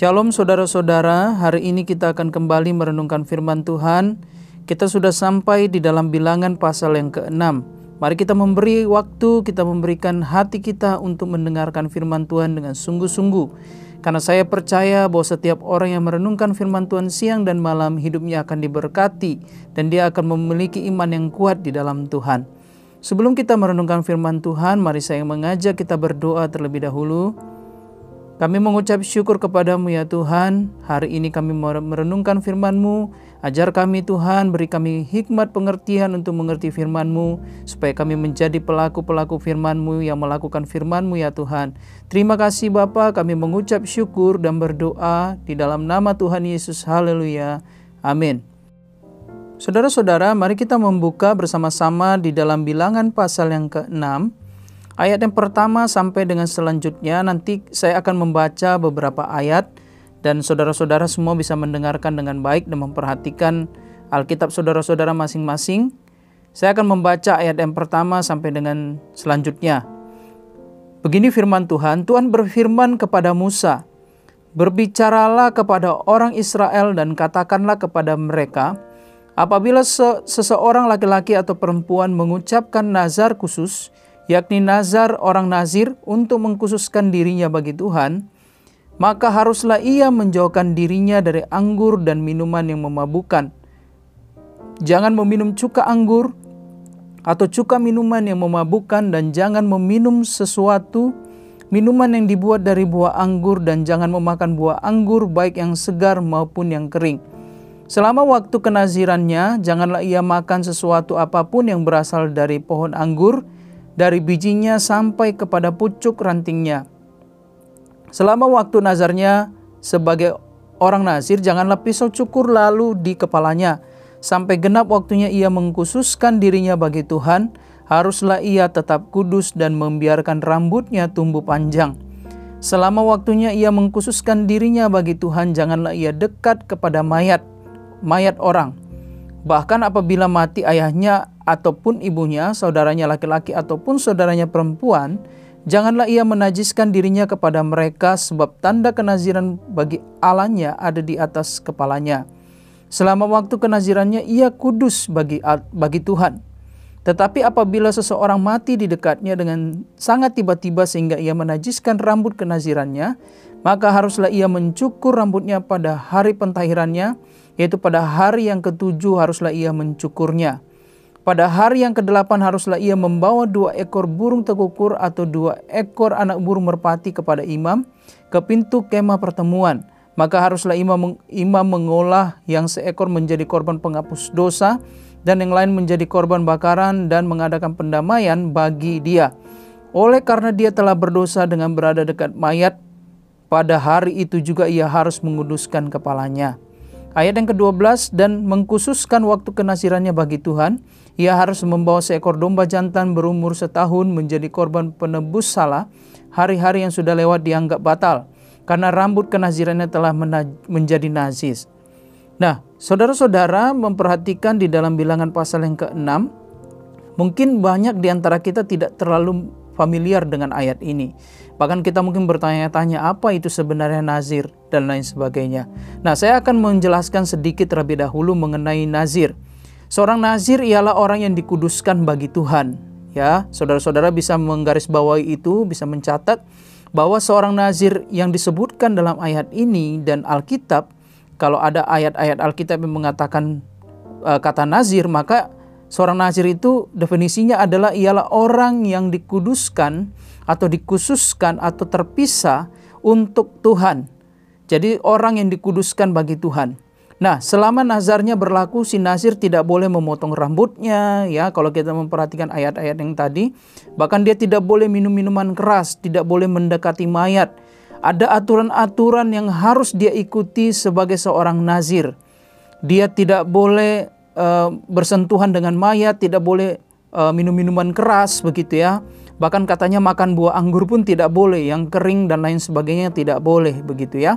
Shalom saudara-saudara, hari ini kita akan kembali merenungkan firman Tuhan. Kita sudah sampai di dalam bilangan pasal yang ke-6. Mari kita memberi waktu, kita memberikan hati kita untuk mendengarkan firman Tuhan dengan sungguh-sungguh. Karena saya percaya bahwa setiap orang yang merenungkan firman Tuhan siang dan malam, hidupnya akan diberkati dan dia akan memiliki iman yang kuat di dalam Tuhan. Sebelum kita merenungkan firman Tuhan, mari saya mengajak kita berdoa terlebih dahulu. Kami mengucap syukur kepadamu ya Tuhan, hari ini kami merenungkan firman-Mu, ajar kami Tuhan, beri kami hikmat pengertian untuk mengerti firman-Mu, supaya kami menjadi pelaku-pelaku firman-Mu yang melakukan firman-Mu ya Tuhan. Terima kasih Bapa, kami mengucap syukur dan berdoa di dalam nama Tuhan Yesus, haleluya, amin. Saudara-saudara, mari kita membuka bersama-sama di dalam bilangan pasal yang ke-6, Ayat yang pertama sampai dengan selanjutnya nanti saya akan membaca beberapa ayat dan saudara-saudara semua bisa mendengarkan dengan baik dan memperhatikan Alkitab saudara-saudara masing-masing. Saya akan membaca ayat yang pertama sampai dengan selanjutnya. Begini firman Tuhan, Tuhan berfirman kepada Musa, Berbicaralah kepada orang Israel dan katakanlah kepada mereka, apabila seseorang laki-laki atau perempuan mengucapkan nazar khusus, yakni nazar orang nazir untuk mengkhususkan dirinya bagi Tuhan, maka haruslah ia menjauhkan dirinya dari anggur dan minuman yang memabukkan. Jangan meminum cuka anggur atau cuka minuman yang memabukkan dan jangan meminum sesuatu minuman yang dibuat dari buah anggur dan jangan memakan buah anggur baik yang segar maupun yang kering. Selama waktu kenazirannya, janganlah ia makan sesuatu apa pun yang berasal dari pohon anggur, dari bijinya sampai kepada pucuk rantingnya. Selama waktu nazarnya sebagai orang nazir, janganlah pisau cukur lalu di kepalanya. Sampai genap waktunya ia mengkhususkan dirinya bagi Tuhan, haruslah ia tetap kudus dan membiarkan rambutnya tumbuh panjang. Selama waktunya ia mengkhususkan dirinya bagi Tuhan, janganlah ia dekat kepada mayat, mayat orang. Bahkan apabila mati ayahnya ataupun ibunya, saudaranya laki-laki ataupun saudaranya perempuan, janganlah ia menajiskan dirinya kepada mereka sebab tanda kenaziran bagi Allahnya ada di atas kepalanya. Selama waktu kenazirannya ia kudus bagi bagi Tuhan. Tetapi apabila seseorang mati di dekatnya dengan sangat tiba-tiba sehingga ia menajiskan rambut kenazirannya, maka haruslah ia mencukur rambutnya pada hari pentahirannya, yaitu pada hari yang ketujuh haruslah ia mencukurnya. Pada hari yang kedelapan haruslah ia membawa dua ekor burung tekukur atau dua ekor anak burung merpati kepada imam ke pintu kemah pertemuan. Maka haruslah imam, imam mengolah yang seekor menjadi korban penghapus dosa dan yang lain menjadi korban bakaran dan mengadakan pendamaian bagi dia. Oleh karena dia telah berdosa dengan berada dekat mayat, pada hari itu juga ia harus menguduskan kepalanya. Ayat yang ke-12 dan mengkhususkan waktu kenasirannya bagi Tuhan, ia harus membawa seekor domba jantan berumur setahun menjadi korban penebus salah. Hari-hari yang sudah lewat dianggap batal karena rambut kenazirannya telah menjadi nazis. Nah, saudara-saudara memperhatikan di dalam bilangan pasal yang ke-6, mungkin banyak di antara kita tidak terlalu familiar dengan ayat ini. Bahkan kita mungkin bertanya-tanya apa itu sebenarnya nazir dan lain sebagainya. Nah, saya akan menjelaskan sedikit terlebih dahulu mengenai nazir. Seorang nazir ialah orang yang dikuduskan bagi Tuhan. Ya, saudara-saudara bisa menggarisbawahi itu, bisa mencatat bahwa seorang nazir yang disebutkan dalam ayat ini dan Alkitab, kalau ada ayat-ayat Alkitab yang mengatakan uh, kata nazir, maka seorang nazir itu definisinya adalah ialah orang yang dikuduskan atau dikhususkan atau terpisah untuk Tuhan. Jadi orang yang dikuduskan bagi Tuhan. Nah, selama nazarnya berlaku, si nazir tidak boleh memotong rambutnya, ya. Kalau kita memperhatikan ayat-ayat yang tadi, bahkan dia tidak boleh minum minuman keras, tidak boleh mendekati mayat. Ada aturan-aturan yang harus dia ikuti sebagai seorang nazir. Dia tidak boleh uh, bersentuhan dengan mayat, tidak boleh uh, minum minuman keras, begitu ya. Bahkan katanya makan buah anggur pun tidak boleh, yang kering dan lain sebagainya tidak boleh begitu ya.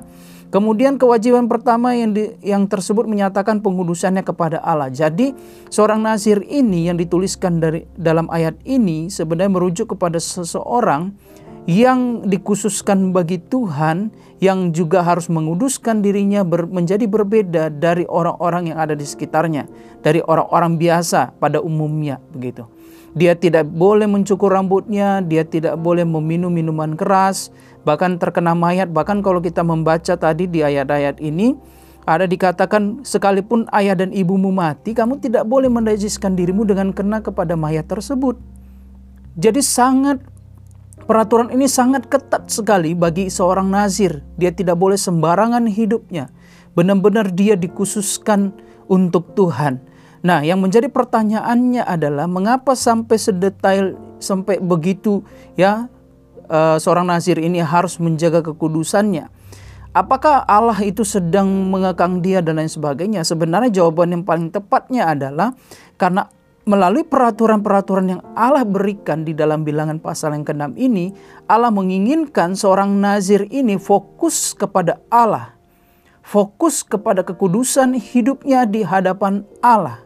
Kemudian kewajiban pertama yang di, yang tersebut menyatakan pengudusannya kepada Allah. Jadi seorang nazir ini yang dituliskan dari dalam ayat ini sebenarnya merujuk kepada seseorang yang dikhususkan bagi Tuhan yang juga harus menguduskan dirinya ber, menjadi berbeda dari orang-orang yang ada di sekitarnya, dari orang-orang biasa pada umumnya begitu. Dia tidak boleh mencukur rambutnya, dia tidak boleh meminum minuman keras, bahkan terkena mayat. Bahkan kalau kita membaca tadi di ayat-ayat ini, ada dikatakan sekalipun ayah dan ibumu mati, kamu tidak boleh menajiskan dirimu dengan kena kepada mayat tersebut. Jadi sangat peraturan ini sangat ketat sekali bagi seorang nazir. Dia tidak boleh sembarangan hidupnya. Benar-benar dia dikhususkan untuk Tuhan. Nah, yang menjadi pertanyaannya adalah mengapa sampai sedetail sampai begitu ya uh, seorang nazir ini harus menjaga kekudusannya. Apakah Allah itu sedang mengekang dia dan lain sebagainya? Sebenarnya jawaban yang paling tepatnya adalah karena melalui peraturan-peraturan yang Allah berikan di dalam bilangan pasal yang ke-6 ini, Allah menginginkan seorang nazir ini fokus kepada Allah. Fokus kepada kekudusan hidupnya di hadapan Allah.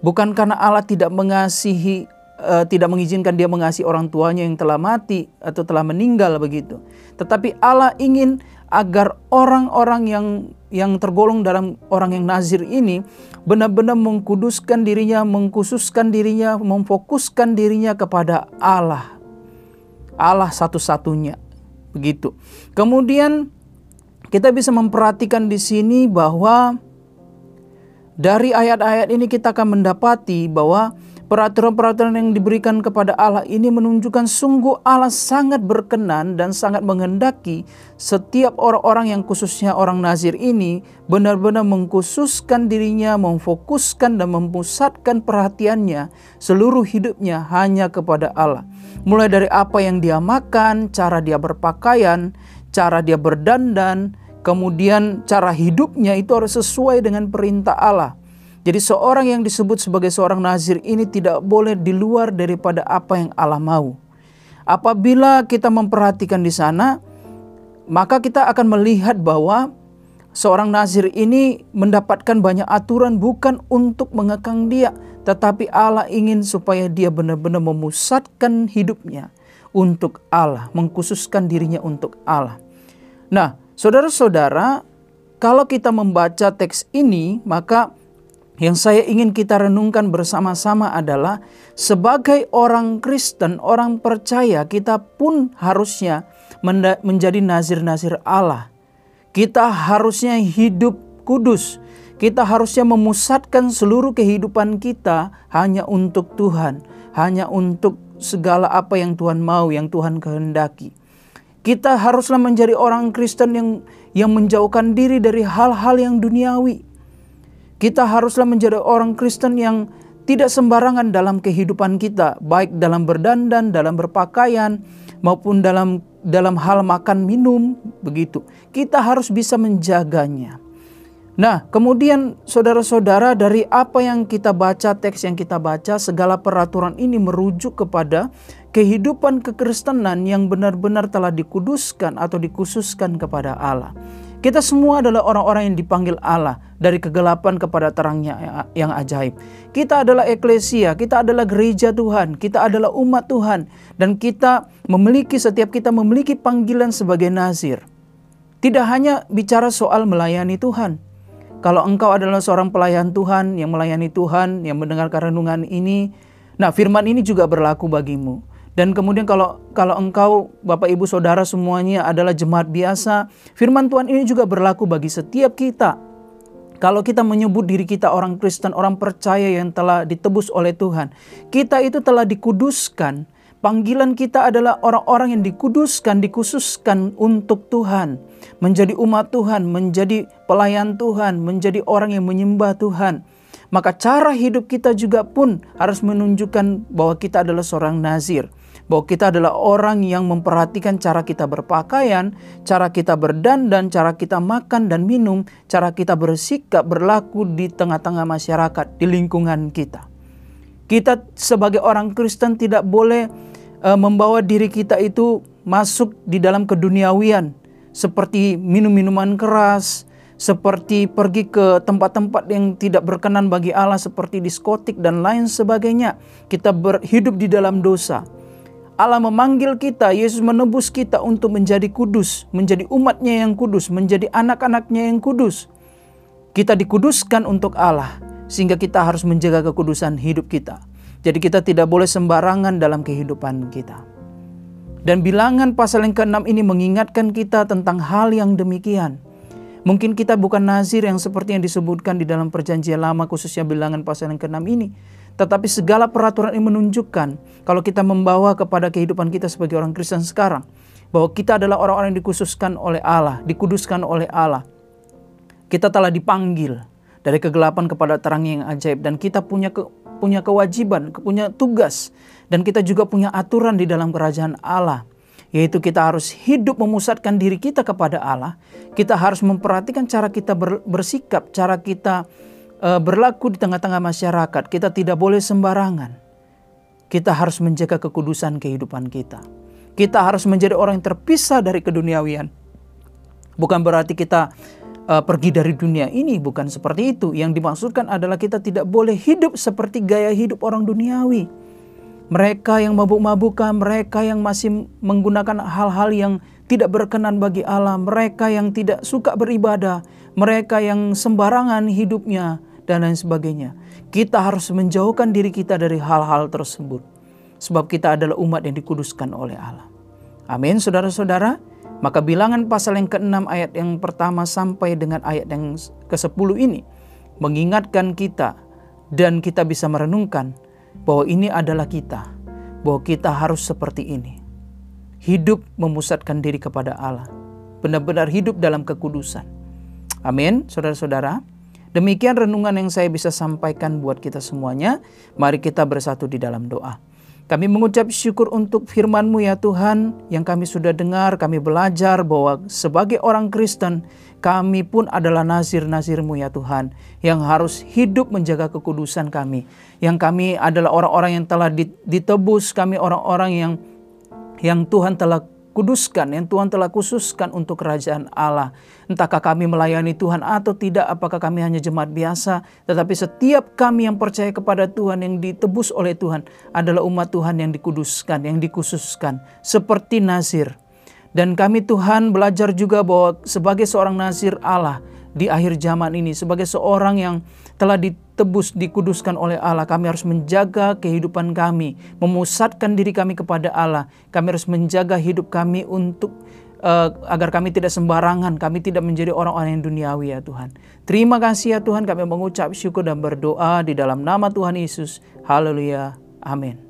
Bukan karena Allah tidak mengasihi uh, tidak mengizinkan dia mengasihi orang tuanya yang telah mati atau telah meninggal begitu. Tetapi Allah ingin agar orang-orang yang yang tergolong dalam orang yang nazir ini benar-benar mengkuduskan dirinya, mengkhususkan dirinya, memfokuskan dirinya kepada Allah. Allah satu-satunya. Begitu. Kemudian kita bisa memperhatikan di sini bahwa dari ayat-ayat ini kita akan mendapati bahwa peraturan-peraturan yang diberikan kepada Allah ini menunjukkan sungguh Allah sangat berkenan dan sangat menghendaki setiap orang-orang yang khususnya orang Nazir ini benar-benar mengkhususkan dirinya, memfokuskan dan memusatkan perhatiannya seluruh hidupnya hanya kepada Allah. Mulai dari apa yang dia makan, cara dia berpakaian, cara dia berdandan, Kemudian cara hidupnya itu harus sesuai dengan perintah Allah. Jadi seorang yang disebut sebagai seorang nazir ini tidak boleh di luar daripada apa yang Allah mau. Apabila kita memperhatikan di sana, maka kita akan melihat bahwa seorang nazir ini mendapatkan banyak aturan bukan untuk mengekang dia, tetapi Allah ingin supaya dia benar-benar memusatkan hidupnya untuk Allah, mengkhususkan dirinya untuk Allah. Nah, Saudara-saudara, kalau kita membaca teks ini, maka yang saya ingin kita renungkan bersama-sama adalah sebagai orang Kristen, orang percaya, kita pun harusnya menjadi nazir-nazir Allah. Kita harusnya hidup kudus. Kita harusnya memusatkan seluruh kehidupan kita hanya untuk Tuhan, hanya untuk segala apa yang Tuhan mau, yang Tuhan kehendaki. Kita haruslah menjadi orang Kristen yang yang menjauhkan diri dari hal-hal yang duniawi. Kita haruslah menjadi orang Kristen yang tidak sembarangan dalam kehidupan kita, baik dalam berdandan, dalam berpakaian, maupun dalam dalam hal makan minum, begitu. Kita harus bisa menjaganya. Nah, kemudian saudara-saudara dari apa yang kita baca, teks yang kita baca, segala peraturan ini merujuk kepada kehidupan kekristenan yang benar-benar telah dikuduskan atau dikhususkan kepada Allah. Kita semua adalah orang-orang yang dipanggil Allah dari kegelapan kepada terangnya yang ajaib. Kita adalah eklesia, kita adalah gereja Tuhan, kita adalah umat Tuhan. Dan kita memiliki, setiap kita memiliki panggilan sebagai nazir. Tidak hanya bicara soal melayani Tuhan, kalau engkau adalah seorang pelayan Tuhan yang melayani Tuhan, yang mendengarkan renungan ini, nah firman ini juga berlaku bagimu. Dan kemudian kalau kalau engkau Bapak Ibu Saudara semuanya adalah jemaat biasa, firman Tuhan ini juga berlaku bagi setiap kita. Kalau kita menyebut diri kita orang Kristen, orang percaya yang telah ditebus oleh Tuhan, kita itu telah dikuduskan Panggilan kita adalah orang-orang yang dikuduskan, dikhususkan untuk Tuhan, menjadi umat Tuhan, menjadi pelayan Tuhan, menjadi orang yang menyembah Tuhan. Maka cara hidup kita juga pun harus menunjukkan bahwa kita adalah seorang nazir, bahwa kita adalah orang yang memperhatikan cara kita berpakaian, cara kita berdandan, cara kita makan dan minum, cara kita bersikap berlaku di tengah-tengah masyarakat, di lingkungan kita. Kita sebagai orang Kristen tidak boleh uh, membawa diri kita itu masuk di dalam keduniawian seperti minum-minuman keras, seperti pergi ke tempat-tempat yang tidak berkenan bagi Allah seperti diskotik dan lain sebagainya. Kita berhidup di dalam dosa. Allah memanggil kita, Yesus menebus kita untuk menjadi kudus, menjadi umatnya yang kudus, menjadi anak-anaknya yang kudus. Kita dikuduskan untuk Allah, sehingga kita harus menjaga kekudusan hidup kita. Jadi kita tidak boleh sembarangan dalam kehidupan kita. Dan bilangan pasal yang ke-6 ini mengingatkan kita tentang hal yang demikian. Mungkin kita bukan nazir yang seperti yang disebutkan di dalam perjanjian lama khususnya bilangan pasal yang ke-6 ini. Tetapi segala peraturan ini menunjukkan kalau kita membawa kepada kehidupan kita sebagai orang Kristen sekarang. Bahwa kita adalah orang-orang yang dikhususkan oleh Allah, dikuduskan oleh Allah. Kita telah dipanggil dari kegelapan kepada terang yang ajaib. Dan kita punya ke, punya kewajiban, punya tugas. Dan kita juga punya aturan di dalam kerajaan Allah yaitu kita harus hidup memusatkan diri kita kepada Allah. Kita harus memperhatikan cara kita bersikap, cara kita berlaku di tengah-tengah masyarakat. Kita tidak boleh sembarangan. Kita harus menjaga kekudusan kehidupan kita. Kita harus menjadi orang yang terpisah dari keduniawian. Bukan berarti kita uh, pergi dari dunia ini, bukan seperti itu. Yang dimaksudkan adalah kita tidak boleh hidup seperti gaya hidup orang duniawi. Mereka yang mabuk-mabukan, mereka yang masih menggunakan hal-hal yang tidak berkenan bagi Allah, mereka yang tidak suka beribadah, mereka yang sembarangan hidupnya, dan lain sebagainya. Kita harus menjauhkan diri kita dari hal-hal tersebut. Sebab kita adalah umat yang dikuduskan oleh Allah. Amin, saudara-saudara. Maka bilangan pasal yang ke-6 ayat yang pertama sampai dengan ayat yang ke-10 ini mengingatkan kita dan kita bisa merenungkan bahwa ini adalah kita, bahwa kita harus seperti ini. Hidup memusatkan diri kepada Allah, benar-benar hidup dalam kekudusan. Amin, saudara-saudara. Demikian renungan yang saya bisa sampaikan buat kita semuanya. Mari kita bersatu di dalam doa. Kami mengucap syukur untuk firman-Mu ya Tuhan yang kami sudah dengar, kami belajar bahwa sebagai orang Kristen kami pun adalah nazir-nazir-Mu ya Tuhan yang harus hidup menjaga kekudusan kami. Yang kami adalah orang-orang yang telah ditebus, kami orang-orang yang yang Tuhan telah kuduskan, yang Tuhan telah khususkan untuk kerajaan Allah. Entahkah kami melayani Tuhan atau tidak, apakah kami hanya jemaat biasa, tetapi setiap kami yang percaya kepada Tuhan, yang ditebus oleh Tuhan, adalah umat Tuhan yang dikuduskan, yang dikhususkan, seperti Nazir. Dan kami Tuhan belajar juga bahwa sebagai seorang Nazir Allah, di akhir zaman ini sebagai seorang yang telah ditebus, dikuduskan oleh Allah. Kami harus menjaga kehidupan kami, memusatkan diri kami kepada Allah. Kami harus menjaga hidup kami untuk uh, agar kami tidak sembarangan, kami tidak menjadi orang-orang yang duniawi ya Tuhan. Terima kasih ya Tuhan, kami mengucap syukur dan berdoa di dalam nama Tuhan Yesus. Haleluya. Amin.